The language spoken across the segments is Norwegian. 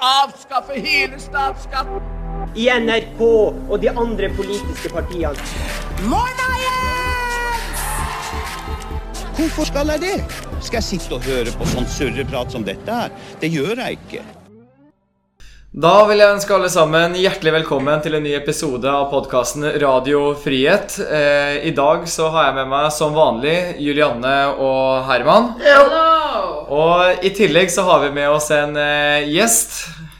avskaffe hele statsskatten. i NRK og de andre politiske partiene. Hvorfor skal jeg det? Skal jeg sitte og høre på sånn surreprat som dette her? Det gjør jeg ikke. Da vil jeg ønske alle sammen hjertelig velkommen til en ny episode av podkasten Radio Frihet. Eh, I dag så har jeg med meg som vanlig Julianne og Herman. Og i tillegg så har vi med oss en uh, gjest.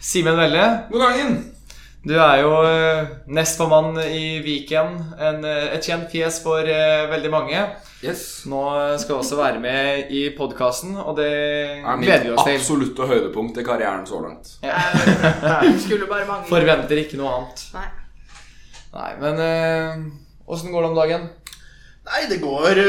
Simen Velle. God dagen! Du er jo uh, nestformann i Viken. En, uh, et kjent fjes for veldig mange. Yes. Nå skal du også være med i podkasten, og det er gleder vi oss til. absolutte høydepunkt i karrieren så langt. Skulle bare mange. Forventer ikke noe annet. Nei. Nei, men eh, åssen går det om dagen? Nei, det går,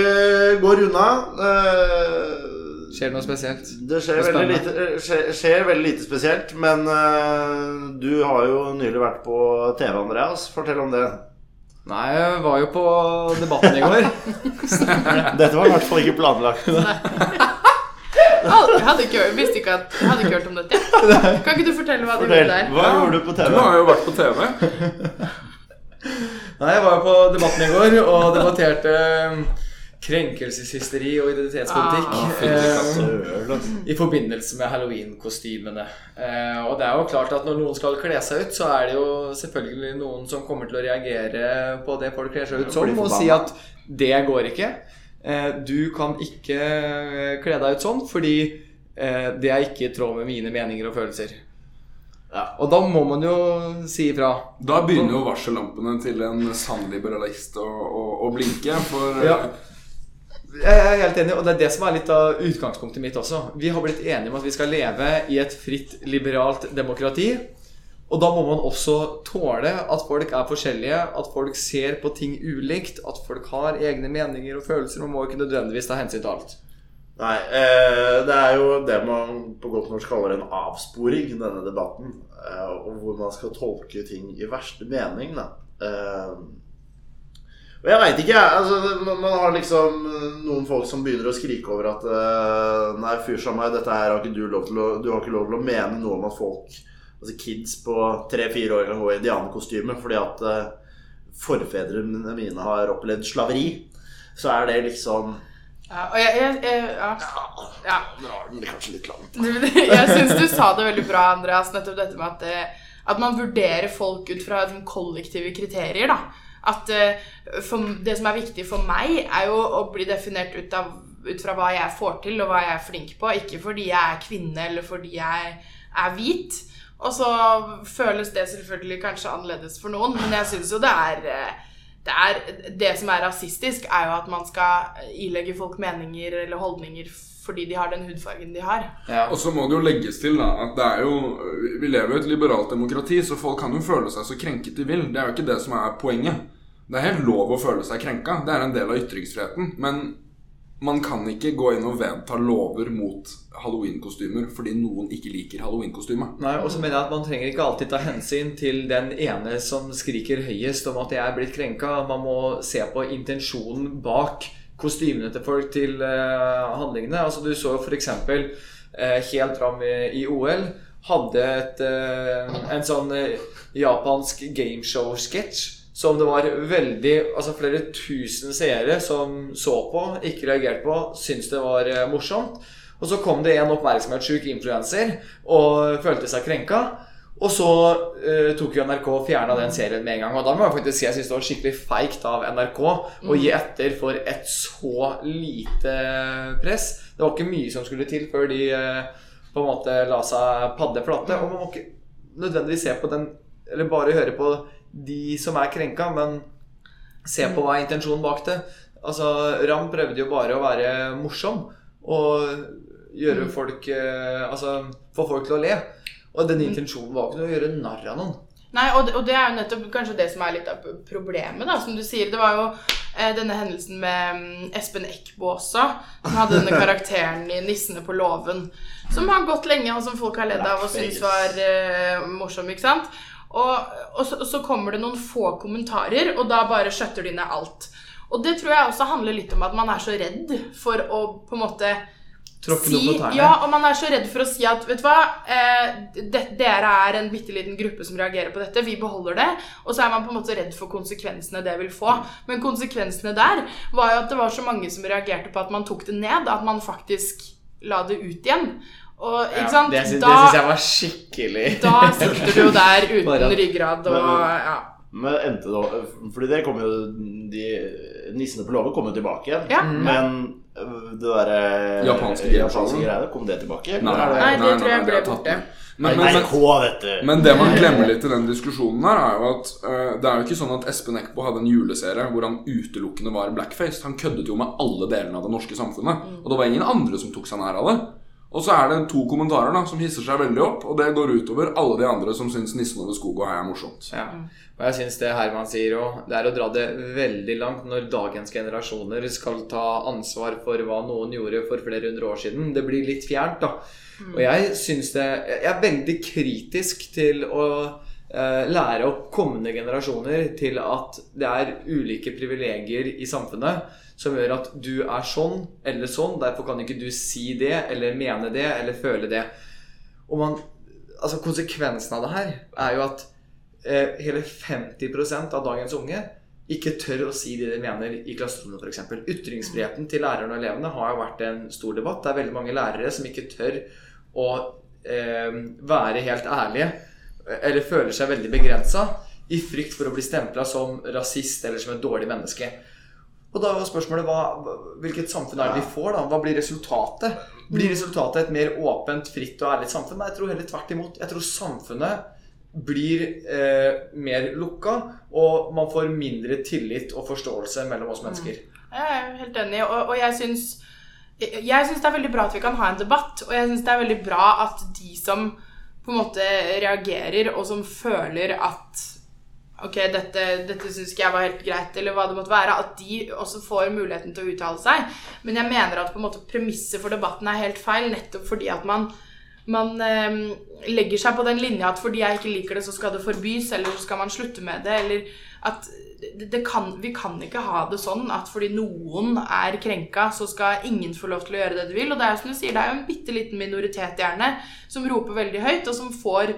går unna. Eh, Skjer det noe spesielt? Det skjer Det veldig, lite, skjer, skjer veldig lite spesielt. Men uh, du har jo nylig vært på TV, Andreas. Fortell om det. Nei, jeg var jo på Debatten i går. Dette var i hvert fall ikke planlagt. Jeg hadde ikke, visste ikke at, jeg hadde ikke hørt om dette. Kan ikke du fortelle hva du Fortell. gjorde der? Hva gjorde du på TV? Du har jo vært på TV. Nei, jeg var jo på Debatten i går og debatterte krenkelseshysteri og identitetspolitikk. Ah, eh, I forbindelse med halloween-kostymene. Eh, og det er jo klart at når noen skal kle seg ut, så er det jo selvfølgelig noen som kommer til å reagere på det folk kler seg ut som, og si at det går ikke. Eh, du kan ikke kle deg ut sånn, fordi det er ikke i tråd med mine meninger og følelser. Ja. Og da må man jo si ifra. Da begynner jo varsellampene til en sann liberalist å, å, å blinke. For Ja. Jeg er helt enig, og det er det som er litt av utgangspunktet mitt også. Vi har blitt enige om at vi skal leve i et fritt, liberalt demokrati. Og da må man også tåle at folk er forskjellige, at folk ser på ting ulikt, at folk har egne meninger og følelser. Man må ikke nødvendigvis ta hensyn til alt. Nei, eh, det er jo det man på godt norsk kaller en avsporing, denne debatten. Eh, og hvor man skal tolke ting i verste mening, da. Eh, og jeg veit ikke, jeg. Altså, man, har liksom noen folk som begynner å skrike over at eh, Nei, fyr som meg, dette her har ikke du lov til å Du har ikke lov til å mene noe om at folk Altså kids på tre-fire år kan gå i indianerkostyme fordi at eh, forfedrene mine har opplevd slaveri. Så er det liksom Ja, og jeg, jeg, jeg, ja. Ja. Nå drar den kanskje litt langt. Jeg syns du sa det veldig bra, Andreas, nettopp dette med at, eh, at man vurderer folk ut fra kollektive kriterier. da. At eh, for, Det som er viktig for meg, er jo å bli definert ut, av, ut fra hva jeg får til, og hva jeg er flink på. Ikke fordi jeg er kvinne, eller fordi jeg er hvit. Og så føles det selvfølgelig kanskje annerledes for noen, men jeg syns jo det er eh, det, er, det som er rasistisk, er jo at man skal ilegge folk meninger eller holdninger fordi de har den hudfargen de har. Og så må det jo legges til da, at det er jo Vi lever jo i et liberalt demokrati, så folk kan jo føle seg så krenket de vil. Det er jo ikke det som er poenget. Det er helt lov å føle seg krenka. Det er en del av ytringsfriheten. Men man kan ikke gå inn og vedta lover mot halloweenkostymer fordi noen ikke liker halloweenkostyme. Nei, og så mener jeg at Man trenger ikke alltid ta hensyn til den ene som skriker høyest om at jeg er blitt krenka. Man må se på intensjonen bak kostymene til folk, til eh, handlingene. Altså Du så f.eks. Uh, helt fram i, i OL hadde et, eh, en sånn eh, japansk gameshow-sketsj som det var veldig Altså flere tusen seere som så på, ikke reagerte på, syntes det var eh, morsomt. Og så kom det en oppmerksomhetssjuk influenser og følte seg krenka. Og så uh, tok jo NRK og fjerna den serien med en gang. Og da må jeg faktisk si jeg synes det var skikkelig feigt av NRK å gi etter for et så lite press. Det var ikke mye som skulle til før de uh, på en måte la seg padde flate. Og man må ikke nødvendigvis se på den Eller bare høre på de som er krenka, men se på hva er intensjonen bak det. Altså, Ram prøvde jo bare å være morsom og gjøre folk uh, Altså få folk til å le. Og den intensjonen var ikke noe å gjøre narr av noen. Nei, og det, og det er jo nettopp kanskje det som er litt av problemet, da, som du sier. Det var jo eh, denne hendelsen med mm, Espen Eckbo også, som hadde denne karakteren i 'Nissene på låven', som har gått lenge, og som folk har ledd av og syntes var eh, morsom, ikke sant? Og, og, så, og så kommer det noen få kommentarer, og da bare skjøtter de ned alt. Og det tror jeg også handler litt om at man er så redd for å på en måte Tråkke noe på tærne. Ja, og man er så redd for å si at Vet du hva, eh, det, dere er en bitte liten gruppe som reagerer på dette. Vi beholder det. Og så er man på en måte redd for konsekvensene det vil få. Men konsekvensene der var jo at det var så mange som reagerte på at man tok det ned, at man faktisk la det ut igjen. Og, ikke sant? Det, sy- det syns jeg var skikkelig Da sitter du jo der uten ryggrad og Men- ja. Men endte det Fordi det kom jo de Nissene på låven' kom jo tilbake igjen. Ja. Men øh, det derre Japanske japanske greiene. kom det tilbake? Nei, er Nei, det tror jeg nei, ble det borte. Men, men, men, Men det man glemmer litt i den diskusjonen her, er jo at uh, det er jo ikke sånn at Espen Eckbo hadde en juleserie hvor han utelukkende var blackface. Han køddet jo med alle delene av det norske samfunnet. Og det var ingen andre som tok seg nær av det. Og så er det to kommentarer da som hisser seg veldig opp, og det går utover alle de andre som syns 'Nissen over skog og hei' er morsomt. Ja. Og jeg syns det Herman sier òg, det er å dra det veldig langt når dagens generasjoner skal ta ansvar for hva noen gjorde for flere hundre år siden. Det blir litt fjernt, da. Og jeg syns det Jeg er veldig kritisk til å eh, lære opp kommende generasjoner til at det er ulike privilegier i samfunnet som gjør at du er sånn eller sånn, derfor kan ikke du si det eller mene det eller føle det. Og man, altså Konsekvensen av det her er jo at eh, hele 50% av dagens unge ikke tør å si det de mener i klasserommet f.eks. Ytringsfriheten til lærerne og elevene har jo vært en stor debatt. Det er veldig mange lærere som ikke tør å eh, være helt ærlige eller føler seg veldig begrensa i frykt for å bli stempla som rasist eller som et dårlig menneske. Og da var spørsmålet hva, hvilket samfunn er det vi får, da? Hva blir resultatet? Blir resultatet et mer åpent, fritt og ærlig samfunn? Nei, jeg tror heller tvert imot. Jeg tror samfunnet blir eh, mer lukka, og man får mindre tillit og forståelse mellom oss mennesker. Jeg er helt enig, og, og jeg syns jeg syns det er veldig bra at vi kan ha en debatt, og jeg syns det er veldig bra at de som på en måte reagerer, og som føler at Ok, dette, dette syns ikke jeg var helt greit, eller hva det måtte være. At de også får muligheten til å uttale seg. Men jeg mener at på en måte premisset for debatten er helt feil, nettopp fordi at man man eh, legger seg på den linja at fordi jeg ikke liker det, så skal det forbys, eller så skal man slutte med det, eller at kan, Vi kan ikke ha det sånn at fordi noen er krenka, så skal ingen få lov til å gjøre det de vil. Og det er jo som du sier, det er jo en bitte liten minoritet gjerne som roper veldig høyt, og som får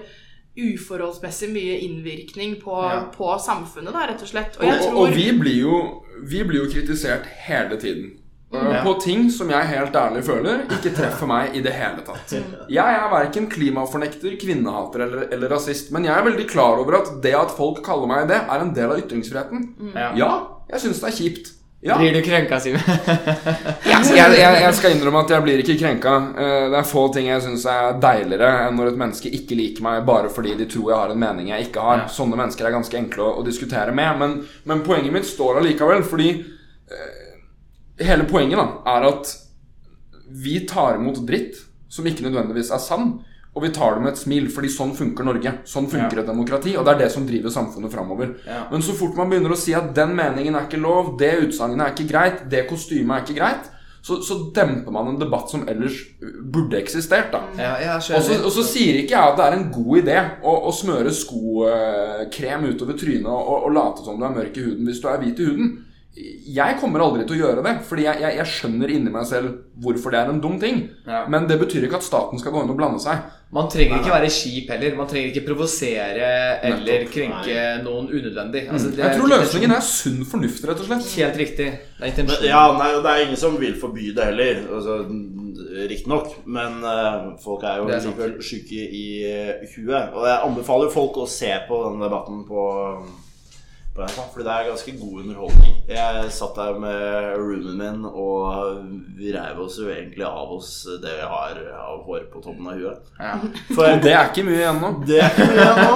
uforholdsmessig mye innvirkning på, på samfunnet, da, rett og slett. Og Og, jeg tror og vi, blir jo, vi blir jo kritisert hele tiden. Ja. På ting som jeg helt ærlig føler ikke treffer meg i det hele tatt. Jeg er verken klimafornekter, kvinnehater eller, eller rasist, men jeg er veldig klar over at det at folk kaller meg det, er en del av ytringsfriheten. Ja, jeg syns det er kjipt. Ja. Blir du krenka, Simen? Jeg, jeg, jeg, jeg skal innrømme at jeg blir ikke krenka. Eh, Det er få ting jeg syns er deiligere enn når et menneske ikke liker meg bare fordi de tror jeg har en mening jeg ikke har. Sånne mennesker er ganske enkle å, å diskutere med. Men, men poenget mitt står allikevel, fordi uh, hele poenget da er at vi tar imot dritt som ikke nødvendigvis er sann. Og vi tar det med et smil, fordi sånn funker Norge. Sånn funker et demokrati, og det er det som driver samfunnet framover. Ja. Men så fort man begynner å si at den meningen er ikke lov, det utsagnet er ikke greit, det kostymet er ikke greit, så, så demper man en debatt som ellers burde eksistert. da Ja, og så, sier ikke jeg at det er en god idé å, å smøre skokrem utover trynet og, og late som du er mørk i huden hvis du er hvit i huden. Jeg kommer aldri til å gjøre det, fordi jeg, jeg, jeg skjønner inni meg selv hvorfor det er en dum ting. Ja. Men det betyr ikke at staten skal gå inn og blande seg. Man trenger ikke være kjip heller. Man trenger ikke provosere eller Nettopp. krenke noen unødvendig. Altså, det er Jeg tror løsningen er sunn fornuft, rett og slett. Helt riktig. Det er intensjonen. ja, nei, det er ingen som vil forby det heller. Altså, Riktignok. Men uh, folk er jo er likevel syke i eh, huet. Og jeg anbefaler folk å se på denne debatten på, på den. fordi det er ganske god underholdning. Jeg satt der med roomien min, og vi reiv oss jo egentlig av oss det vi har av hår på toppen av huet. Ja. For det er ikke mye igjen nå. det er ikke mye igjen nå.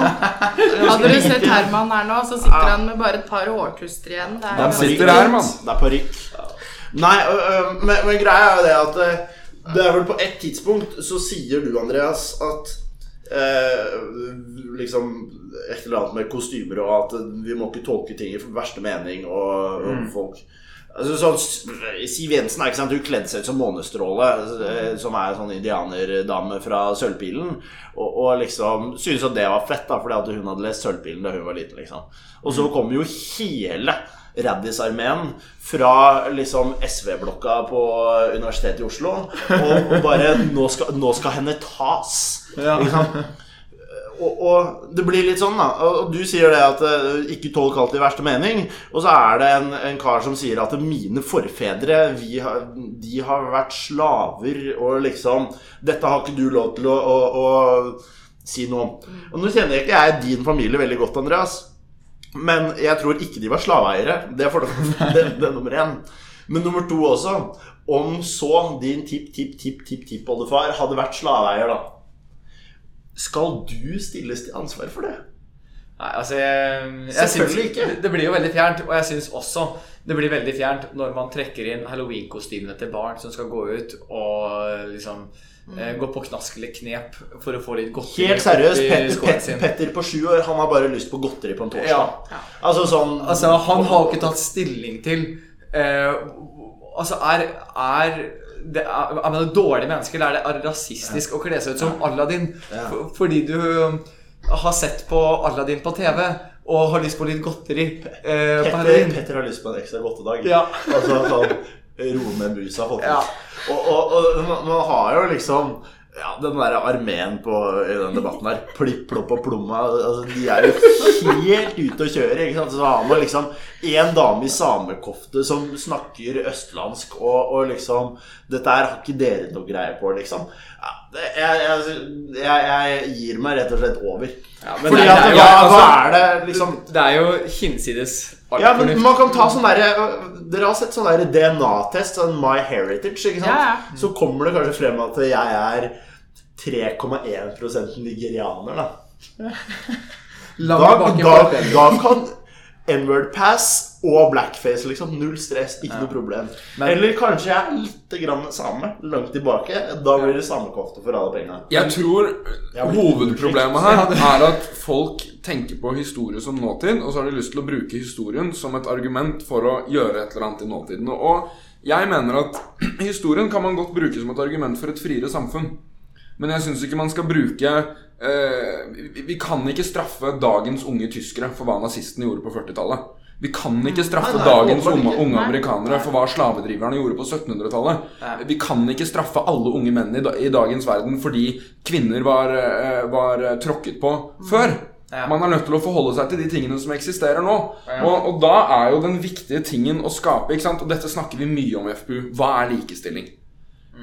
Hadde du sett Herman her nå, så sitter han med bare et par hårtuster igjen. Det er Han sitter her, mann. Det er parykk. Nei, men, men greia er jo det at Det er vel på et tidspunkt så sier du, Andreas, at eh, liksom et eller annet med kostymer og at vi må ikke tolke ting i verste mening og, og folk Altså, så, Siv Jensen er ikke sant, hun kledde seg ut som Månestråle, eh, som er en sånn indianerdame fra Sølvpilen. Og, og liksom syntes at det var fett, da, fordi at hun hadde lest Sølvpilen da hun var liten. liksom Og så kom jo hele Raddis-armeen fra liksom SV-blokka på Universitetet i Oslo og, bare nå skal, nå skal henne tas. Ja. Og, og det blir litt sånn, da. Og du sier det at eh, ikke tolk i verste mening. Og så er det en, en kar som sier at mine forfedre vi har, de har vært slaver, og liksom Dette har ikke du lov til å, å, å si noe om. Og nå kjenner jeg ikke jeg din familie veldig godt, Andreas. Men jeg tror ikke de var slaveeiere. Det er, det, det er nummer én. Men nummer to også. Om så din tipp-tipp-tipp-tipp-tippoldefar hadde vært slaveeier, da. Skal du stilles til ansvar for det? Nei, altså jeg, jeg Selvfølgelig synes, ikke. Det, blir jo veldig fjernt. Og jeg syns også det blir veldig fjernt når man trekker inn halloween-kostymene til barn som skal gå ut og liksom gå på knask knep for å få litt godteri Helt seriøst, Petter, Petter. Petter på sju år Han har bare lyst på godteri på en torsdag. Ja. Altså sånn Altså, han har ikke tatt stilling til eh, Altså, er, er det er, er man et dårlig menneske, eller er det rasistisk å kle seg ut som Aladdin for, fordi du har sett på Aladdin på TV og har lyst på litt godteri eh, Petter. Petter har lyst på en ekstra godtedag. Ja. Altså sånn Roe med busa. Ja. Og, og, og man, har jo liksom ja, den der armeen på i den debatten her. Plipp, plopp og plomma. Altså, de er jo helt ute å kjøre. Ikke sant? Så har man liksom en dame i samekofte som snakker østlandsk, og, og liksom Dette her har ikke dere noe greie på, liksom. Ja, jeg, jeg, jeg, gir meg rett og slett over. Ja, men Fordi det at, det ja, altså- hva er det liksom Det er jo hinsides ja, men fornuft. man kan ta sånn derre Dere har sett sånn derre DNA-test, sånn My Heritage, ikke sant? Ja, ja. Så kommer det kanskje frem at jeg er 3,1% nigerianer, da. Da, da, da kan N-word pass og blackface, liksom. Null stress, ikke noe problem. Men- Eller kanskje jeg er litt grann same, langt tilbake. Da blir det samekofte for alle pengene. Jeg tror jeg hovedproblemet her er at folk tenker på historie som nåtid, og så har de lyst til å bruke historien som et argument for å gjøre et eller annet i nåtiden. Og jeg mener at historien kan man godt bruke som et argument for et friere samfunn. Men jeg syns ikke man skal bruke eh, vi- Vi kan ikke straffe dagens unge tyskere for hva nazistene gjorde på 40-tallet. Vi kan ikke straffe Nei, nei, dagens unge, unge amerikanere for hva slavedriverne gjorde på 1700-tallet. Vi kan ikke straffe alle unge menn i, i dagens verden fordi kvinner var, eh, var eh, tråkket på før. Ja. Man er nødt til å forholde seg til de tingene som eksisterer nå. Og, og da er jo den viktige tingen å skape? Og dette snakker vi mye om i FPU. Hva er likestilling?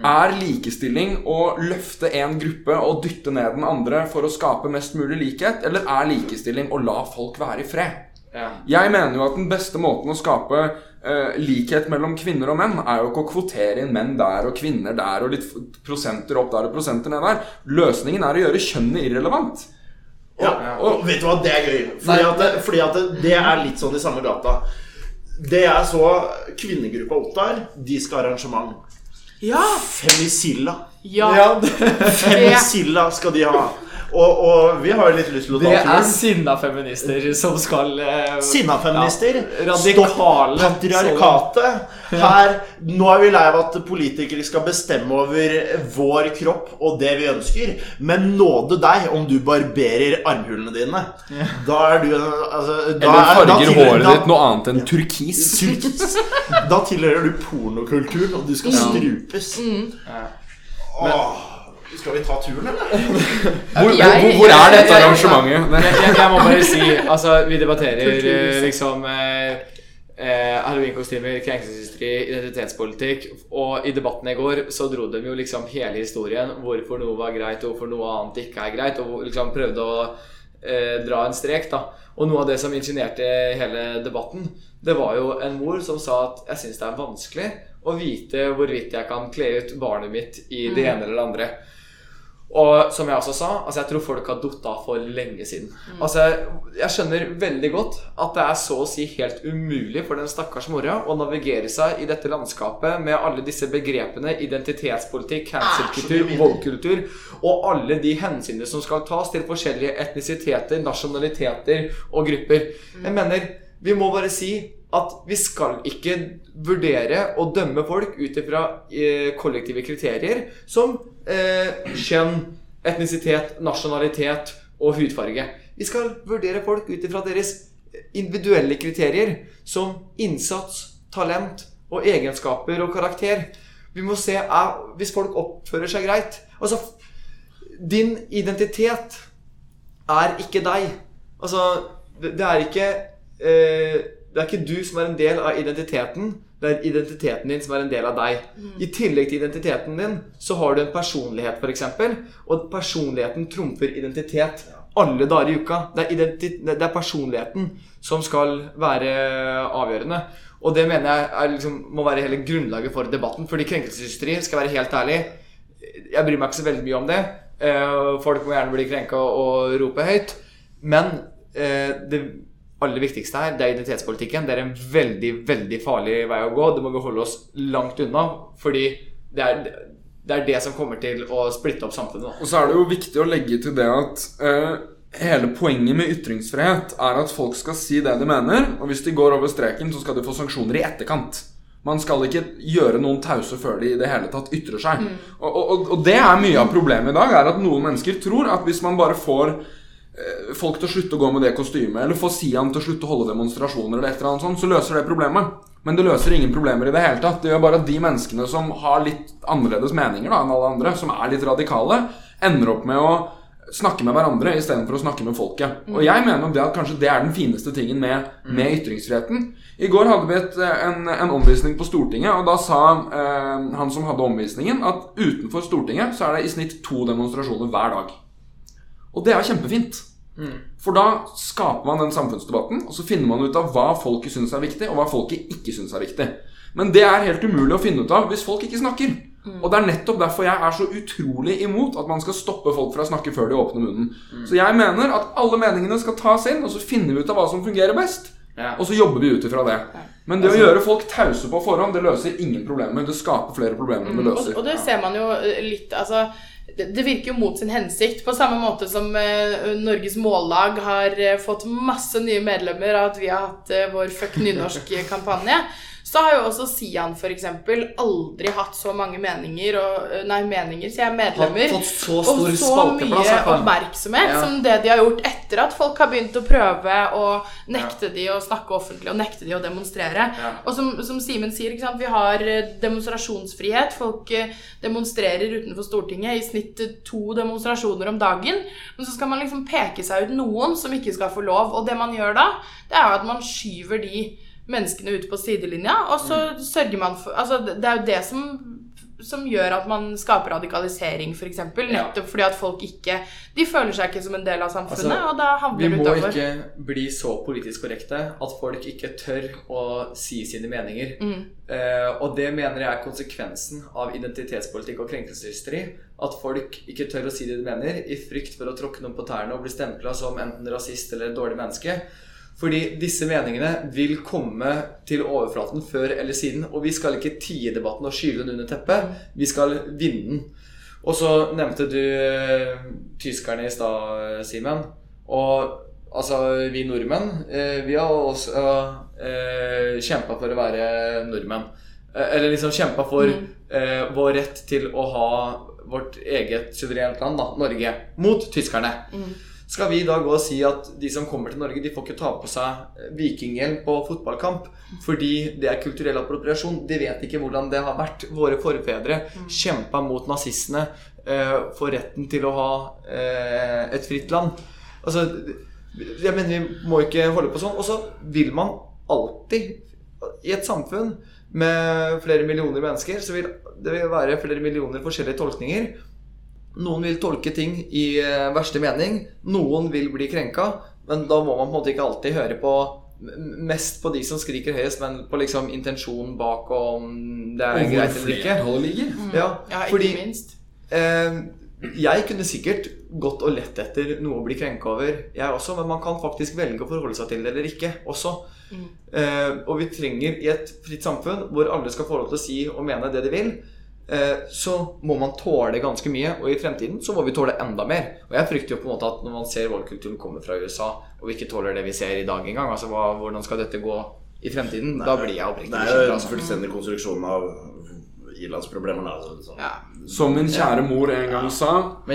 Er likestilling å løfte en gruppe og dytte ned den andre for å skape mest mulig likhet? Eller er likestilling å la folk være i fred? Ja. Jeg mener jo at den beste måten å skape uh, likhet mellom kvinner og menn, er jo ikke å kvotere inn menn der og kvinner der og litt prosenter opp der og prosenter ned der. Løsningen er å gjøre kjønnet irrelevant. Ja, og vet du hva, det er gøy. Fordi, at det, fordi at det, det er litt sånn i samme gata. Det jeg så kvinnegruppa opptar, de skal ha arrangement. Ja! Femicilla. Ja! Femicilla skal de ha. Og, og vi har jo litt lyst til å Det ta er turen. sinna feminister som skal eh, Sinnafeminister. Ja, radikale. Stopp patriarkatet. Her, nå er vi lei av at politikere skal bestemme over vår kropp og det vi ønsker. Men nåde deg om du barberer armhulene dine. Da er du altså, da Eller er- da farger tilhører- håret da- ditt noe annet enn turkis. Turkis. Da tilhører du pornokulturen, og du skal strupes. Åh, skal vi ta turen, eller? Hvor, hvor, Jeg- hvor, hvor er dette arrangementet? Jeg, jeg, jeg må bare si Altså, vi debatterer eh, liksom eh, eh, Halloween-kostymer, krenkelseshysteri, identitetspolitikk. Og i debatten i går så dro de jo liksom hele historien. Hvorfor noe var greit, og hvorfor noe annet ikke er greit. Og liksom prøvde å eh, dra en strek, da. Og noe av det som ingenierte hele debatten, det var jo en mor som sa at jeg syns det er vanskelig å vite hvorvidt jeg kan kle ut barnet mitt i det ene eller det andre. Og som jeg også sa, altså jeg tror folk har datt av for lenge siden. Altså, Jeg skjønner veldig godt at det er så å si helt umulig for den stakkars mora å navigere seg i dette landskapet med alle disse begrepene identitetspolitikk, cancelkultur, voldkultur og alle de hensynene som skal tas til forskjellige etnisiteter, nasjonaliteter og grupper. Jeg mener, vi må bare si at vi skal ikke vurdere og dømme folk ut ifra eh, kollektive kriterier som eh, kjønn, etnisitet, nasjonalitet og hudfarge. Vi skal vurdere folk ut ifra deres individuelle kriterier som innsats, talent og egenskaper og karakter. Vi må se er, hvis folk oppfører seg greit. Altså, din identitet er ikke deg. Altså, det er ikke eh, Det er ikke du som er en del av identiteten. Det er identiteten din som er en del av deg. I tillegg til identiteten din så har du en personlighet, f.eks. Og personligheten trumfer identitet alle dager i uka. Det er, det er personligheten som skal være avgjørende. Og det mener jeg liksom, må være hele grunnlaget for debatten. Fordi krenkelseshysteri, skal være helt ærlig Jeg bryr meg ikke så veldig mye om det. Eh, folk må gjerne bli krenka og rope høyt. Men eh, det aller viktigste her, det er identitetspolitikken. Det er en veldig, veldig farlig vei å gå. Det må vi holde oss langt unna. Fordi det er det, er det som kommer til å splitte opp samfunnet. da. Og så er det jo viktig å legge til det at uh, hele poenget med ytringsfrihet er at folk skal si det de mener, og hvis de går over streken, så skal de få sanksjoner i etterkant. Man skal ikke gjøre noen tause før de i det hele tatt ytrer seg. Og, og, og det er mye av problemet i dag, er at noen mennesker tror at hvis man bare får folk til å slutte å gå med det kostymet, eller få Sian til å slutte å holde demonstrasjoner, eller et eller annet sånt, så løser det problemet. Men det løser ingen problemer i det hele tatt. Det gjør bare at de menneskene som har litt annerledes meninger da, enn alle andre, som er litt radikale, ender opp med å snakke med hverandre istedenfor å snakke med folket. Og jeg mener det at kanskje det er den fineste tingen med, med ytringsfriheten. I går hadde vi et, en, en omvisning på Stortinget, og da sa eh, han som hadde omvisningen, at utenfor Stortinget så er det i snitt to demonstrasjoner hver dag. Og det er kjempefint. For da skaper man den samfunnsdebatten, og så finner man ut av hva folket syns er viktig, og hva folket ikke syns er viktig. Men det er helt umulig å finne ut av hvis folk ikke snakker. Og det er nettopp derfor jeg er så utrolig imot at man skal stoppe folk fra å snakke før de åpner munnen. Så jeg mener at alle meningene skal tas inn, og så finner vi ut av hva som fungerer best. Ja. Og så jobber vi ut ifra det. Men det å gjøre folk tause på forhånd, det løser ingen problemer. Det skaper flere problemer enn det Og, løser. og det ser man jo eh, litt Altså, det, virker jo mot sin hensikt. På samme måte som eh, Norges Mållag har eh, fått masse nye medlemmer av at vi har hatt eh, vår Fuck nynorsk-kampanje. Så har jo også Sian eksempel aldri hatt så mange meninger og eh, Nei, meninger, sier jeg, medlemmer. Fått så og så mye oppmerksomhet Ja. som det de har gjort etter at folk har begynt å prøve å nekte de å snakke offentlig og nekte de å demonstrere. Ja. Og som, som Simen sier, ikke sant? vi har eh, demonstrasjonsfrihet. Folk eh, demonstrerer utenfor Stortinget i snitt to demonstrasjoner om dagen. Men så skal man liksom peke seg ut noen som ikke skal få lov. Og det man gjør da, det er at man skyver de menneskene ute på sidelinja, og så Mm. sørger man for Altså, det er jo det som som gjør at man skaper radikalisering, f.eks. For Ja. Nettopp fordi at folk ikke De føler seg ikke som en del av samfunnet, Altså, og da Vi utover. Vi må ikke bli så politisk korrekte at folk ikke tør å si sine meninger. Mm. Eh, og det mener jeg er konsekvensen av identitetspolitikk og krenkelseshysteri. At folk ikke tør å si det de mener, i frykt for å tråkke noen på tærne og bli stempla som enten rasist eller dårlig menneske. Fordi disse meningene vil komme til overflaten før eller siden. Og vi skal ikke tie debatten og skyve den under teppet. Vi skal vinne den. Og så nevnte du eh, tyskerne i stad, Simen. Og altså, vi nordmenn, eh, vi har også uh, kjempa for å være nordmenn. Eh, eller liksom kjempa for uh, vår rett til å ha vårt eget suverent land, da, Norge, mot tyskerne. Skal vi da gå og si at de som kommer til Norge, de får ikke ta på seg eh, vikinghjelm på fotballkamp fordi det er kulturell appropriasjon? De vet ikke hvordan det har vært. Våre forfedre kjempa mot nazistene eh, for retten til å ha eh, et fritt land. Altså, jeg mener vi må ikke holde på sånn. Og så vil man alltid I et samfunn med flere millioner mennesker, så vil det være flere millioner forskjellige tolkninger. Noen vil tolke ting i eh, verste mening. Noen vil bli krenka. Men da må man på en måte ikke alltid høre på mest på de som skriker høyest, men på liksom intensjonen bak og om det er Og greit eller ikke. ligger. Ja, Ja, ikke fordi minst. eh, jeg kunne sikkert gått og lett etter noe å bli krenka over, jeg også, men man kan faktisk velge å forholde seg til det eller ikke også. Eh, og vi trenger i et fritt samfunn hvor alle skal få lov til å si og mene det de vil, så må man tåle ganske mye, og i fremtiden så må vi tåle enda mer. Og jeg frykter jo på en måte at når man ser voldkulturen komme fra USA, og vi ikke tåler det vi ser i dag engang, altså hva, hvordan skal dette gå i fremtiden, da blir jeg oppriktig Det er jo bekymra. en Altså. fullstendig konstruksjon av i-landsproblemer. sånn. Ja. Som min kjære mor en gang sa Du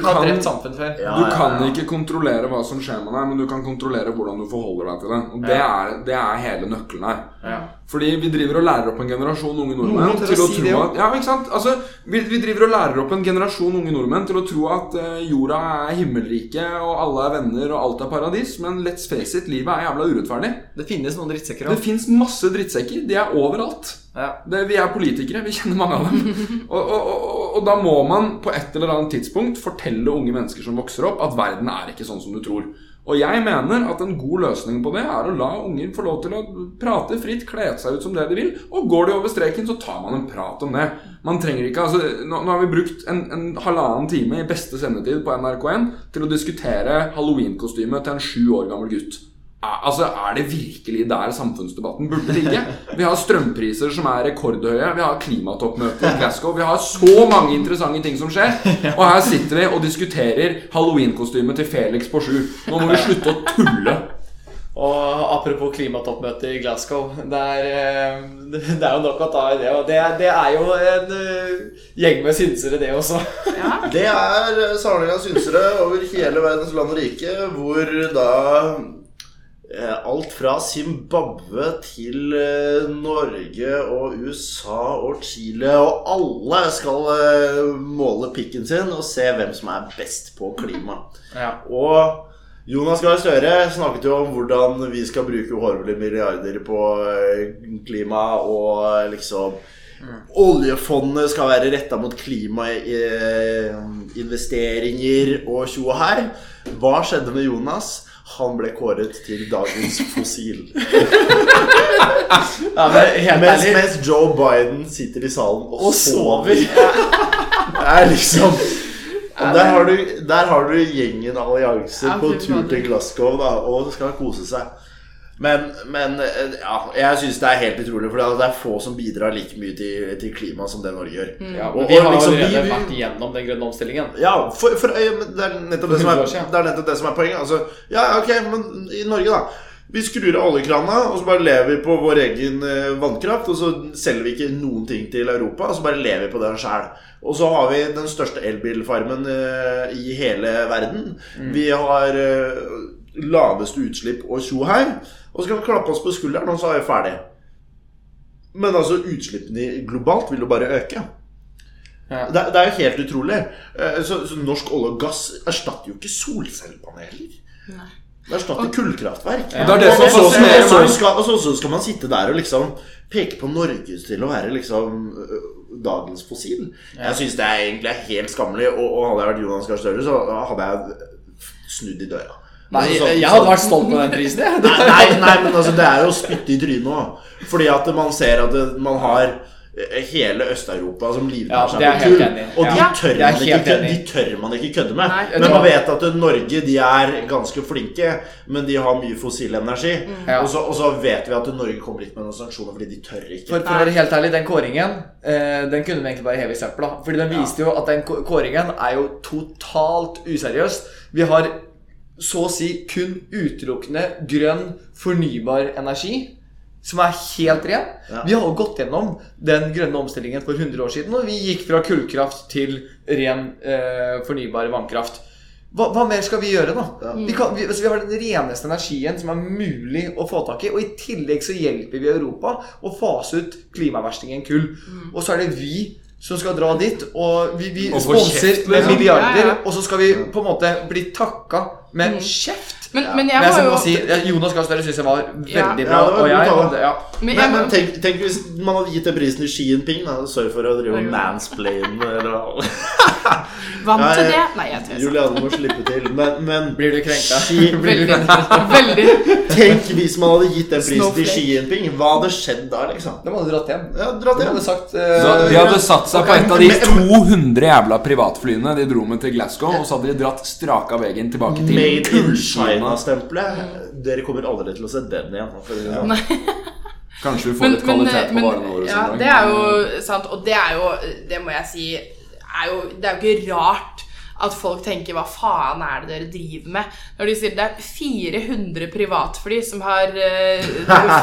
har kan- drept samfunn før. Ja, Du kan ja. ikke kontrollere hva som skjer med deg, men du kan kontrollere hvordan du forholder deg til det. Og det er, det er hele nøkkelen her. Fordi vi driver og lærer opp en generasjon unge nordmenn Noen tør til å si tro at Ja, ikke sant? Altså, vi, vi driver og lærer opp en generasjon unge nordmenn til å tro at uh, jorda er himmelrike, og alle er venner, og alt er paradis. Men let's face it, livet er jævla urettferdig. Det finnes noen drittsekker Det finnes fins masse drittsekker. De er overalt. Ja. Det, vi er politikere, vi kjenner mange av dem. Og, og, og, og da må man på et eller annet tidspunkt fortelle unge mennesker som vokser opp, at verden er ikke sånn som du tror. Og jeg mener at en god løsning på det er å la unger få lov til å prate fritt, kle seg ut som det de vil, og går de over streken, så tar man en prat om det. Man trenger ikke, altså, Nå, nå har vi brukt en, en halvannen time i beste sendetid på NRK1 til å diskutere halloweenkostymet til en sju år gammel gutt. Altså, Er det virkelig der samfunnsdebatten burde ligge? Vi har strømpriser som er rekordhøye, vi har klimatoppmøte i Glasgow Vi har så mange interessante ting som skjer. Og her sitter vi og diskuterer halloweenkostymet til Felix på sju. Nå må vi slutte å tulle. Og apropos klimatoppmøte i Glasgow Det er, eh, det er jo nok å ta i det. Og det, det er jo en eh, gjeng med synsere, det også. Det er eh, samling av synsere over hele verdens land og rike, hvor da alt fra Zimbabwe til eh, Norge og USA og Chile og alle skal eh, måle pikken sin og se hvem som er best på klima. Ja. Og Jonas Gahr Støre snakket jo om hvordan vi skal bruke uhorvelige milliarder på eh, klima, og liksom liksom Oljefondet skal være retta mot klimainvesteringer og tjo og her. Hva skjedde med Jonas? Han ble kåret til dagens fossil. Ja, men Mens, mens Joe Biden sitter i salen og, Og sover. Det er liksom og der har, du, der har du gjengen allianser Ja, på tur til Glasgow da, og skal kose seg. Men, men eh, ja, jeg syns det er helt utrolig, for det er få som bidrar like mye til, til klimaet som det Norge gjør. ja, Og- men Vi har liksom, allerede vi- vært igjennom den grønne omstillingen. Ja, for, for men det er nettopp det, som er, det er nettopp det som er poenget. Altså, ja, ok, men i Norge, da. Vi skrur av oljekrana, og så bare lever vi på vår egen eh, vannkraft. Og så selger vi ikke noen ting til Europa, og så bare lever vi på den sjæl. Og så har vi den største elbilfarmen eh, i hele verden. Vi har laveste utslipp og tjo her. Og så skal vi klappe oss på skulderen, og så er vi ferdig. Men altså, utslippene globalt vil jo bare øke. Ja. Det, det er jo helt utrolig. Eh, Så, så norsk olje og gass erstatter jo ikke solcellepaneler. Det erstatter kullkraftverk. Det er det Og kullkraftverk. så- og så skal- Og så, så skal man sitte der og liksom peke på Norge til å være liksom dagens fossil. Jeg syns det er egentlig er helt skammelig, og, og hadde jeg vært Jonas Gahr Støre, så hadde jeg snudd i døra. Nei, Altså, sånn- jeg hadde vært stolt på den prisen, jeg. Nei, nei, nei, men altså, det er jo å spytte i trynet òg. Fordi at man ser at man har eh, hele Øst-Europa som livnærer seg det på i. Og de, Ja, tør man ikke, de tør man ikke kødde med. Nei. Men man vet at Norge de er ganske flinke, men de har mye fossil energi. Ja. Og, så, og så vet vi at Norge kommer ikke med noen sanksjoner fordi de tør ikke. For, for å være helt ærlig, den kåringen eh, Den kunne vi egentlig bare heve i søpla. Fordi den viste jo at den kåringen er jo totalt useriøs. Vi har så å si kun utelukkende grønn, fornybar energi. Som er helt ren. Ja. Vi har jo gått gjennom den grønne omstillingen for 100 år siden. Og vi gikk fra kullkraft til ren, eh, fornybar vannkraft. Hva, hva mer skal vi gjøre, da? Vi, kan, vi, altså, vi har den reneste energien som er mulig å få tak i. Og i tillegg så hjelper vi Europa å fase ut klimaverstingen kull. Og så er det vi som skal dra dit, og vi, vi sponser med liksom. milliarder. Ja, ja. Og så skal vi på en måte bli takka med kjeft. Men, men Men jeg jeg var jo si, Jonas Gahr Støre syns jeg var veldig Ja, bra. Ja, var og jeg ja. Men Men, jeg men tenk, tenk hvis man hadde gitt den prisen til Xi Jinping. Da. Sorry for å drive og mansplaine eller vant til det. Nei, jeg tøyser. Julianne må slippe til. Men, men Blir du krenka? Xi, Veldig. Veldig. tenk hvis man hadde gitt den prisen til Xi Jinping. Hva hadde skjedd da, liksom? De hadde dratt hjem. Ja, dratt De hjem. hadde sagt Så eh, de hadde satt seg på et av de 200 jævla privatflyene de dro med til Glasgow, og så hadde de dratt straka veggen tilbake til Made in Kullkina. China-stempelet. Dere kommer aldri til å se den igjen. Det sånn. Kanskje vi får Men, litt men, kvalitet på varene våre. ja, det er jo sant, og det er jo Det må jeg si er jo, Det er jo ikke rart at folk tenker 'hva faen er det dere driver med'? Når de sier det er 400 privatfly som har uh,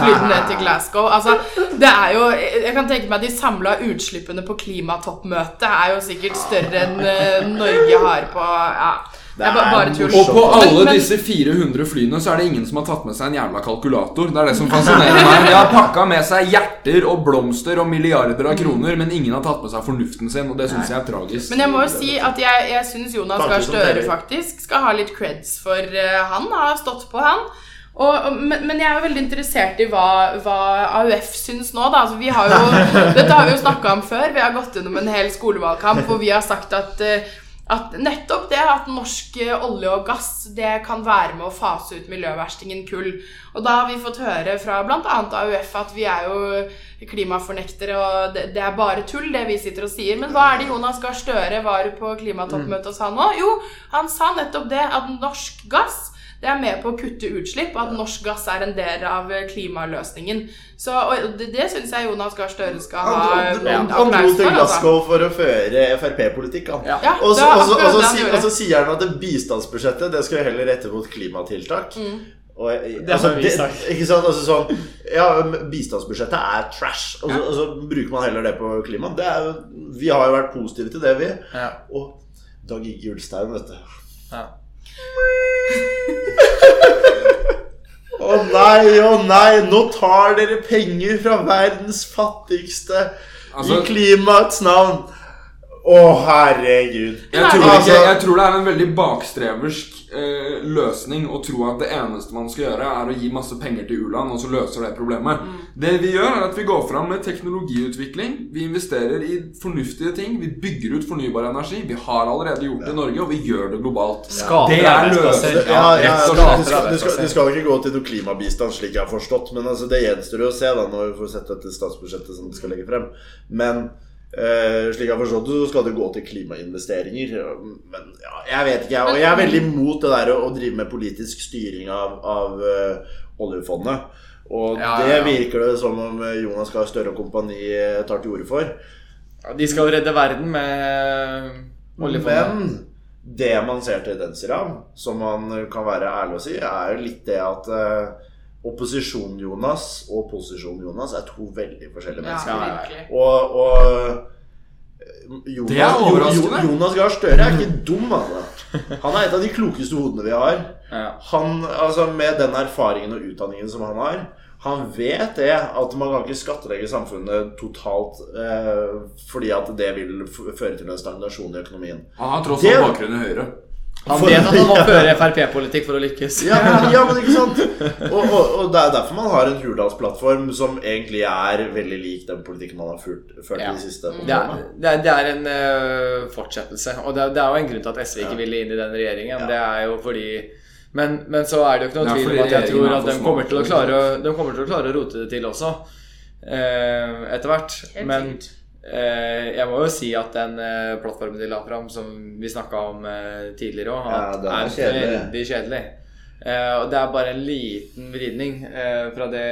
flydd ned til Glasgow. Altså, det er jo Jeg kan tenke meg at de samla utslippene på klimatoppmøtet er jo sikkert større enn uh, Norge har på Ja. Det er ba- bare tull. Og på alle disse 400 flyene så er det ingen som har tatt med seg en jævla kalkulator. Det er det som fascinerer meg. De har pakka med seg hjerter og blomster og milliarder av kroner, men ingen har tatt med seg fornuften sin, og det syns jeg er tragisk. Men jeg må jo si at jeg, jeg syns Jonas Gahr Støre faktisk skal ha litt creds for uh, han har stått på, han. Og, men, men jeg er jo veldig interessert i hva, hva AUF syns nå, da. Altså, vi har jo, dette har vi jo snakka om før. Vi har gått gjennom en hel skolevalgkamp, hvor vi har sagt at eh, at nettopp det at norsk eh, olje og gass det kan være med å fase ut miljøverstingen kull. Og da har vi fått høre fra bl.a. AUF at vi er jo klimafornektere, og det, er bare tull, det vi sitter og sier. Men hva er det Jonas Gahr Støre var på klimatoppmøtet og sa nå? Jo, han sa nettopp det, at norsk gass det er med på å kutte utslipp, og at norsk gass er en del av eh, klimaløsningen. Så og det, det syns jeg Jonas Gahr Støre skal ha Han, eh, dro til. Glasgow for å føre Frp-politikk, han. Ja. Ja, Og så, det sier han at det bistandsbudsjettet Det skal jo heller rette mot klimatiltak. Mm. Og, jeg- Det har altså, vi sagt. Ikke sant? Altså sånn Ja, bistandsbudsjettet er trash. Og så, og så bruker man heller det på klima. Det er, vi har jo vært positive til det, vi. Ja. Og Dag Igge Ulstein, vet du. Ja. Å nei, å nei, nå tar dere penger fra verdens fattigste Altså- i klimaets navn. Å, herregud. Jeg tror, Altså- ikke, jeg tror det er en veldig bakstreversk eh, løsning å tro at det eneste man skal gjøre, er å gi masse penger til u-land, og så løser det problemet. Det vi gjør, er at vi går fram med teknologiutvikling. Vi investerer i fornuftige ting. Vi bygger ut fornybar energi. Vi har allerede gjort det i Norge, og vi gjør det globalt. Skater Det er løsning. Ja, ja, ja, det, skal, det skal ikke gå til noe klimabistand, slik jeg har forstått. Men altså, det gjenstår jo å se da når vi får sett dette statsbudsjettet som de skal legge frem. Men eh, slik jeg har forstått det, så skal det gå til klimainvesteringer. Men ja, jeg vet ikke. Og jeg er veldig imot det der å, drive med politisk styring av, av uh, oljefondet. Og Ja, det ja. virker det som om Jonas Gahr Støre og kompani eh, tar til orde for. Ja, De skal redde verden med oljefondet. Men det man ser tendenser av, som man kan være ærlig å si, er jo litt det at eh, opposisjon-Jonas og posisjon-Jonas er to veldig forskjellige mennesker. Ja, Og, og eh, Jonas, Det er overraskende. Jonas Gahr Støre er ikke dum, altså. Han er et av de klokeste hodene vi har. Han, altså Med den erfaringen og utdanningen som han har Han vet det at man kan ikke skattelegge samfunnet totalt eh, fordi at det vil f- føre til en stagnasjon i økonomien. Han har tross alt bakgrunn i Høyre. Han vet at han må føre Frp-politikk for å lykkes. Ja, men, ja, men ikke sant? Og, og, og det er derfor man har en Hurdalsplattform som egentlig er veldig lik den politikken man har ført, ført Ja. de siste Det årene. det det er en uh, fortsettelse. Og det det er jo en grunn til at SV ikke Ja. ville inn i den regjeringen. Ja. Det er jo fordi men, men så er det jo ikke noe er tvil om at jeg tror at de kommer til å klare, de kommer til å klare å rote det til også. Uh, etter hvert. Men jeg må jo si at den eh, plattformen de la fram, som vi snakka om eh, tidligere òg, Ja, er kjedelig. veldig kjedelig. Eh, og det er bare en liten vridning eh, fra det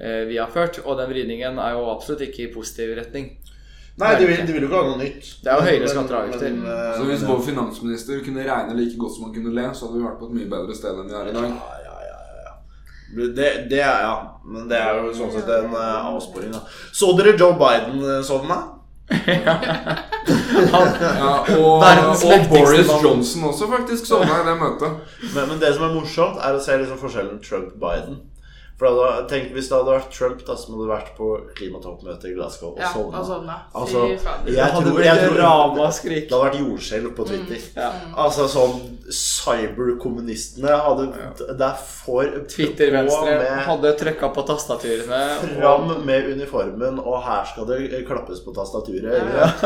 eh, vi har ført. Og den vridningen er jo absolutt ikke i positiv retning. Nei, de vil, de vil jo ikke ha noe nytt. Det er jo høyere skatter og avgifter. eh, Så hvis vår finansminister kunne regne like godt som han kunne le, så hadde vi vært på et mye bedre sted enn vi er i dag. Ja, ja, ja, ja, ja. Det, det er ja. Men det er jo sånn sett en uh, avsporing, da. Så dere Joe Biden eh, sovne? Ja, og, Verdens og mektigste Boris mann. Johnson også, faktisk, sovna i det møtet. Men, men det som er morsomt, er å se liksom forskjellen Trump-Biden. For da, Tenk hvis det hadde vært Trump da som hadde vært på klimatoppmøtet i Glasgow og Ja, sovna. og. Altså, jeg tror, jeg tror, ramaskrik. det hadde vært jordskjelv på Twitter. Ja. Altså sånn Cyberkommunistene hadde Det er for Twitter-venstre hadde trykka på tastaturene. Fram med uniformen, og her skal det klappes på tastaturet.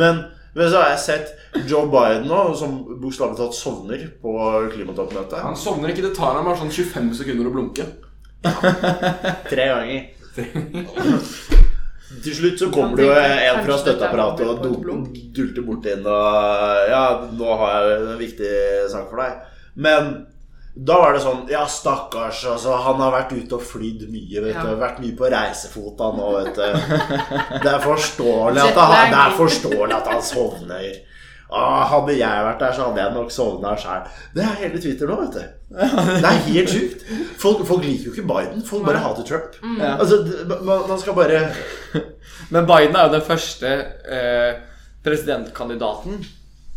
Men, men så har jeg sett Joe Biden nå, som bokstavelig talt sovner på klimatoppmøtet. Han sovner ikke, det tar ham bare sånn 25 sekunder å blunke. Tre ganger. Til slutt så kommer det jo en fra støtteapparatet og dul- dulter bort inn og Ja, nå har jeg en viktig sak for deg. Men da var det sånn Ja, stakkars. Altså, han har vært ute og flydd mye. vet Ja. du Vært mye på reisefot han nå, vet du. Det er forståelig at han, det er forståelig at han sovner. Ah, hadde jeg vært der, så hadde jeg nok sovna sjæl. Det er hele Twitter nå, vet du. Det er helt sjukt. Folk, folk liker jo ikke Biden. Folk bare hater Trump. Mm. Altså, man, man skal bare Men Biden er jo den første eh, presidentkandidaten.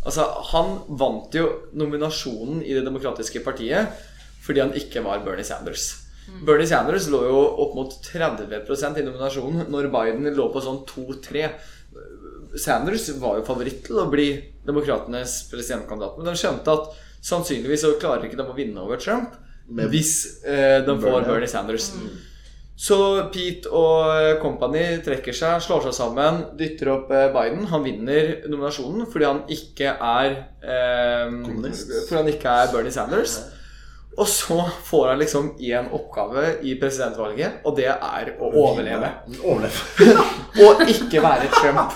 Altså, han vant jo nominasjonen i Det demokratiske partiet fordi han ikke var Bernie Sanders. Bernie Sanders lå jo opp mot 30% i nominasjonen, når Biden lå på sånn 2-3. Sanders var jo favoritt til å bli demokratenes presidentkandidat, men de skjønte at sannsynligvis så klarer ikke de å vinne over Trump Med hvis eh, de får Bernie. Sanders. Sanders. Så Pete og company trekker seg, slår seg sammen, dytter opp eh, Biden. Han vinner nominasjonen fordi han ikke er eh, Kommunist. Fordi han ikke er Bernie Sanders. Og så får han liksom én oppgave i presidentvalget, og det er å overleve. overleve. Og ikke være Trump.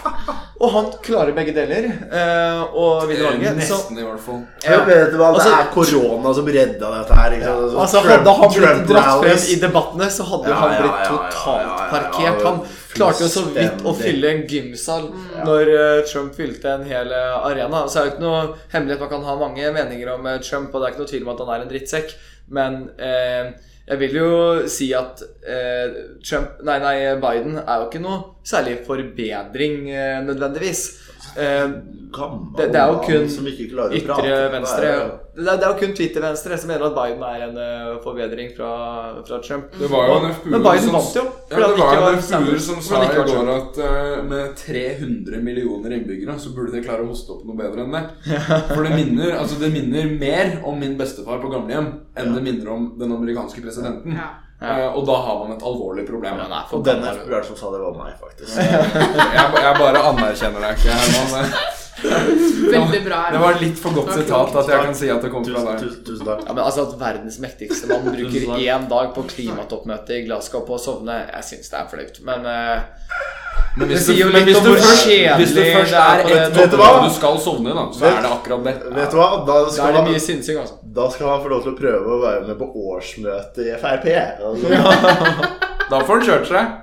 Og han klarer begge deler eh, og vinner valget. Så Nesten, i hvert fall. Ja, vet du hva, det Altså- er korona som redda dette her. Ikke sant? Altså Trump- Hadde han blitt Trump dratt frem i debattene, så hadde Ja, han blitt ja, ja, totalt ja, ja, ja, parkert. Han klarte jo så vidt å fylle en gymsal når eh, Trump fylte en hel eh, arena. Så er det ikke noe hemmelighet. Man kan ha mange meninger om eh, Trump, og det er ikke noe tvil om at han er en drittsekk, men eh, jeg vil jo si at eh, Trump Nei, nei, Biden er jo ikke noe særlig forbedring eh, nødvendigvis. Eh, Gammel det, det er jo kun som ikke klarer å ytre prate. venstre Det er det er, jo kun Twitter-venstre som mener at Biden er en uh, forbedring fra, fra Trump. Det var jo en FPU Men Biden som- vant jo. Ja, det var en FPU som sa i går Trump. at uh, med 300 millioner innbyggere så burde de klare å hoste opp noe bedre enn det. For det minner, altså det minner mer om min bestefar på gamlehjem enn det minner om den amerikanske presidenten. Ja. Eh, og da har man et alvorlig problem. Ja, nei, Og for den. FPU-eren som sa det, var meg, faktisk. Jeg, jeg bare anerkjenner deg ikke, Herman. Veldig bra. Det var litt for godt sitat at jeg kan si at det kom fra deg. tusen, tusen takk. Ja, men altså At verdens mektigste mann bruker én dag på klimatoppmøte i Glasgow på å sovne, jeg syns det er flaut. Men uh, Men hvis, du, men hvis, du først, hvis det først er på ett du toppmøte du skal sovne, da, så Vet- er det akkurat det. Vet du hva? Da da er det mye synsing, altså. Da skal han få lov til å prøve å være med på årsmøtet i Frp. Altså, Da får han kjørt seg.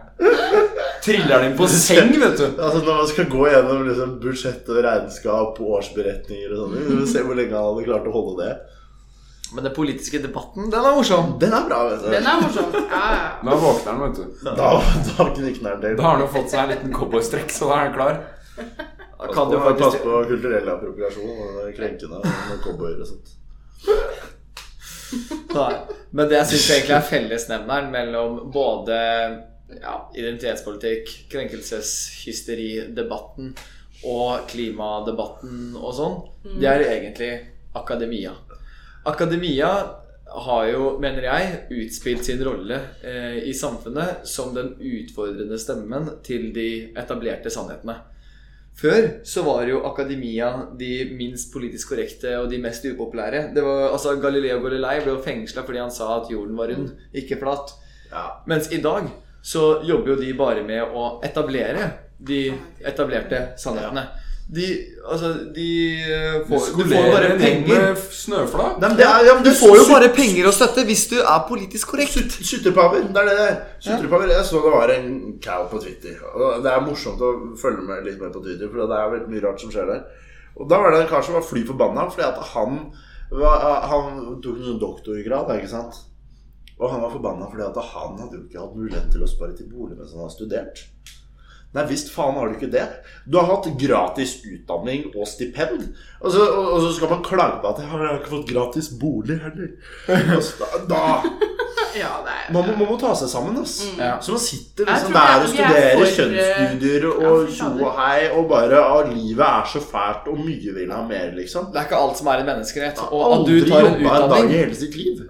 Triller den på seng, vet du. altså Når man skal gå gjennom liksom, budsjett og regnskap og årsberetninger og sånn se hvor lenge han hadde klart å holde det. Men den politiske debatten, den er morsom. Den er bra, vet du. Den er morsom. Ja, ja. Da våkner han, vet du. Da, da han til. Da har han jo fått seg en liten cowboystrekk, så da er han klar. Da kan du faktisk... Pass på kulturell appropriasjon og krenkende med cowboyer og sånt. Nei. Men det jeg syns egentlig er fellesnevneren mellom både ja, identitetspolitikk, krenkelseshysteridebatten og klimadebatten og sånn, det er egentlig akademia. Akademia har jo, mener jeg, utspilt sin rolle eh, i samfunnet som den utfordrende stemmen til de etablerte sannhetene. Før så var jo akademia de minst politisk korrekte og de mest upopulære. Det var, altså Galileo Galilei ble jo fengsla fordi han sa at jorden var rund, ikke flat. Ja. Mens i dag så jobber jo de bare med å etablere de etablerte sannhetene. De, altså, de eh, får, du får bare penger. snøflak. Nei, det er, ja, men Du får jo bare penger og støtte hvis du er politisk korrekt. Sutrepaver. Det er det det er. Sutrepaver. Jeg så det var en cow på Twitter. Og Det er morsomt å følge med litt mer på Twitter, for det er veldig mye rart som skjer der. Og Da var det en kar som var fly forbanna fordi at han var, Han tok en sånn doktorgrad, ikke sant? Og han var forbanna fordi at han hadde jo ikke hatt mulighet til å spare til bolig mens han har studert. Nei visst faen har du ikke det. Du har hatt gratis utdanning og stipend. Og så, og, og så skal man klage på at jeg har ikke fått gratis bolig heller. Og da, da ja, det er man må, man må ta seg sammen, ass. Ja. Så man sitter liksom der og er- er studerer for, eh, kjønnsstudier og tjo og hei, og bare at livet er så fælt, og mye vil ha mer, liksom. Det er ikke alt som er en menneskerett. Og at du tar en utdanning, en.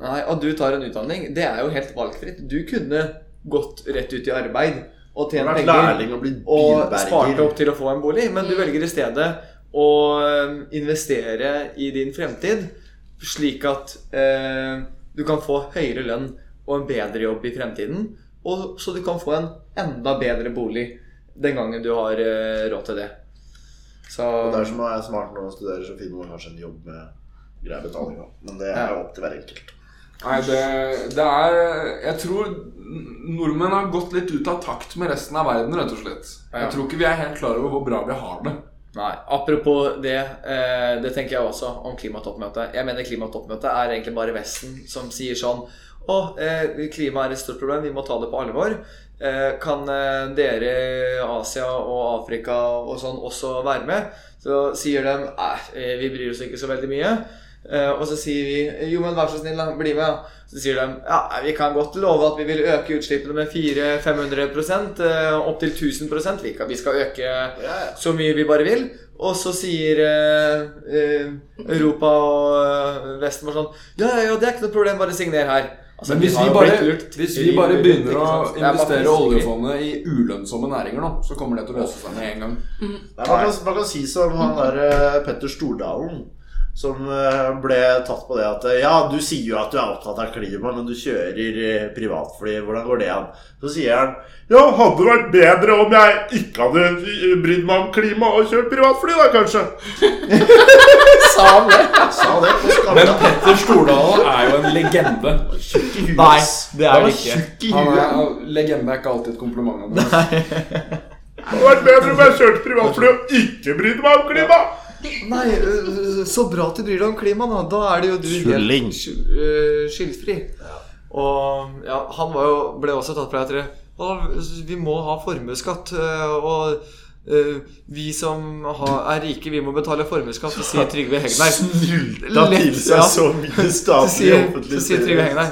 Nei, at du tar en utdanning, det er jo helt valgfritt. Du kunne gått rett ut i arbeid og tjent penger og og spart opp til å få en bolig, men du velger i stedet å eh, investere i din fremtid, slik at eh, du kan få høyere lønn og en bedre jobb i fremtiden, og så du kan få en enda bedre bolig den gangen du har eh, råd til det. Så Og det er som å være smart når man studerer, så finner man kanskje en jobb med grei betaling òg. Men det er jo opp til hver enkelt. Nei, det, det er Jeg tror nordmenn har gått litt ut av takt med resten av verden, rett og slett. Ja. Jeg tror ikke vi er helt klar over hvor bra vi har det. Nei, apropos det, eh, det tenker jeg også om klimatoppmøtet. Jeg mener klimatoppmøtet er egentlig bare Vesten som sier sånn Å, eh, klima er et stort problem, vi må ta det på alvor. Eh, kan dere Asia og Afrika og sånn også være med? Så sier de nei, vi bryr oss ikke så veldig mye. Eh, og så sier vi jo, men vær så snill, da, bli med. Så sier de ja, vi kan godt love at vi vil øke utslippene med 400-500 uh, opp til 1000 vi, kan, vi skal øke så mye vi bare vil. Og så sier eh, eh, Europa og Vesten bare sånn Ja, ja, ja, det er ikke noe problem, bare signer her. Altså, Men hvis vi bare, hvis vi bare begynner å er investere oljefondet i ulønnsomme næringer nå, så kommer det til å løse seg med en gang. Nei, man, kan, man kan si som han der eh, Petter Stordalen, som eh, ble tatt på det at eh, Ja, du sier jo at du er opptatt av klima, men du kjører eh, privatfly. Hvordan går det an? Så sier han Ja, hadde det vært bedre om jeg ikke hadde brydd meg om klima og kjørt privatfly, da, kanskje? Sa han det? Sa det Men Petter Stordalen er jo en legende. Tjukk i huet. Nei, det er Han ikke. Han er, legende er ikke alltid et kompliment. Det hadde vært bedre om jeg kjørte privatfly og ikke brydde meg om klima. Nei, øh, så bra at du bryr deg om klima, da. Da er det jo du Tulling. helt skyldfri. Ja. Og ja, han var jo, ble også tatt fra etter det. Vi må ha formuesskatt. øh, Og vi som har, er rike, vi må betale formuesskatt, sier Trygve Hegnar. Snylta til seg så mye statlig offentlig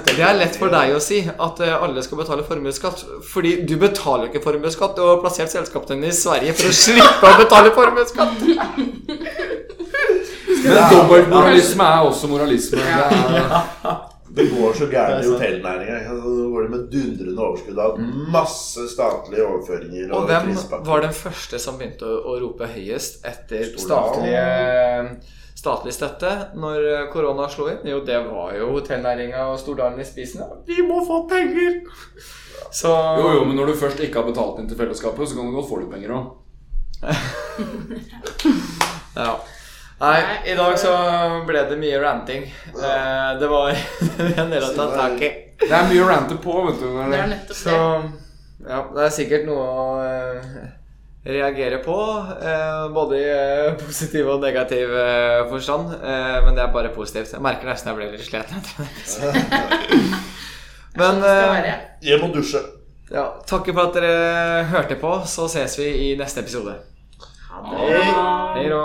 Det er lett for deg å si at alle skal betale formuesskatt. Fordi du betaler ikke formuesskatt. Du har plassert selskapene dine i Sverige for å slippe å betale formuesskatt. Men dobbeltmoralisme er også moralisme. Det er, Det går så gærent i hotellnæringa. Altså, Nå går det med dundrende overskudd av masse statlige overføringer. Og hvem var den første som begynte å, å rope høyest etter statlige, statlig, statlig støtte når korona slo inn? Jo, det var jo hotellnæringa og Stordalen i spisen. Vi må få penger! Så jo, jo, men når du først ikke har betalt inn til fellesskapet, så kan du godt få litt penger òg. Ja. Nei, i dag så ble det mye ranting. Eh, Det var en del å ta tak i. Det er mye å rante på, vet du. Det er nettopp Så ja, det er sikkert noe å eh, reagere på. eh, Både i eh, positiv og negativ eh, forstand. Men det er bare positivt. Jeg merker nesten jeg ble litt sliten. Men Jeg. Hjem og dusje. ja, takker for at dere hørte på. Så ses vi i neste episode. Ha det. Hei da.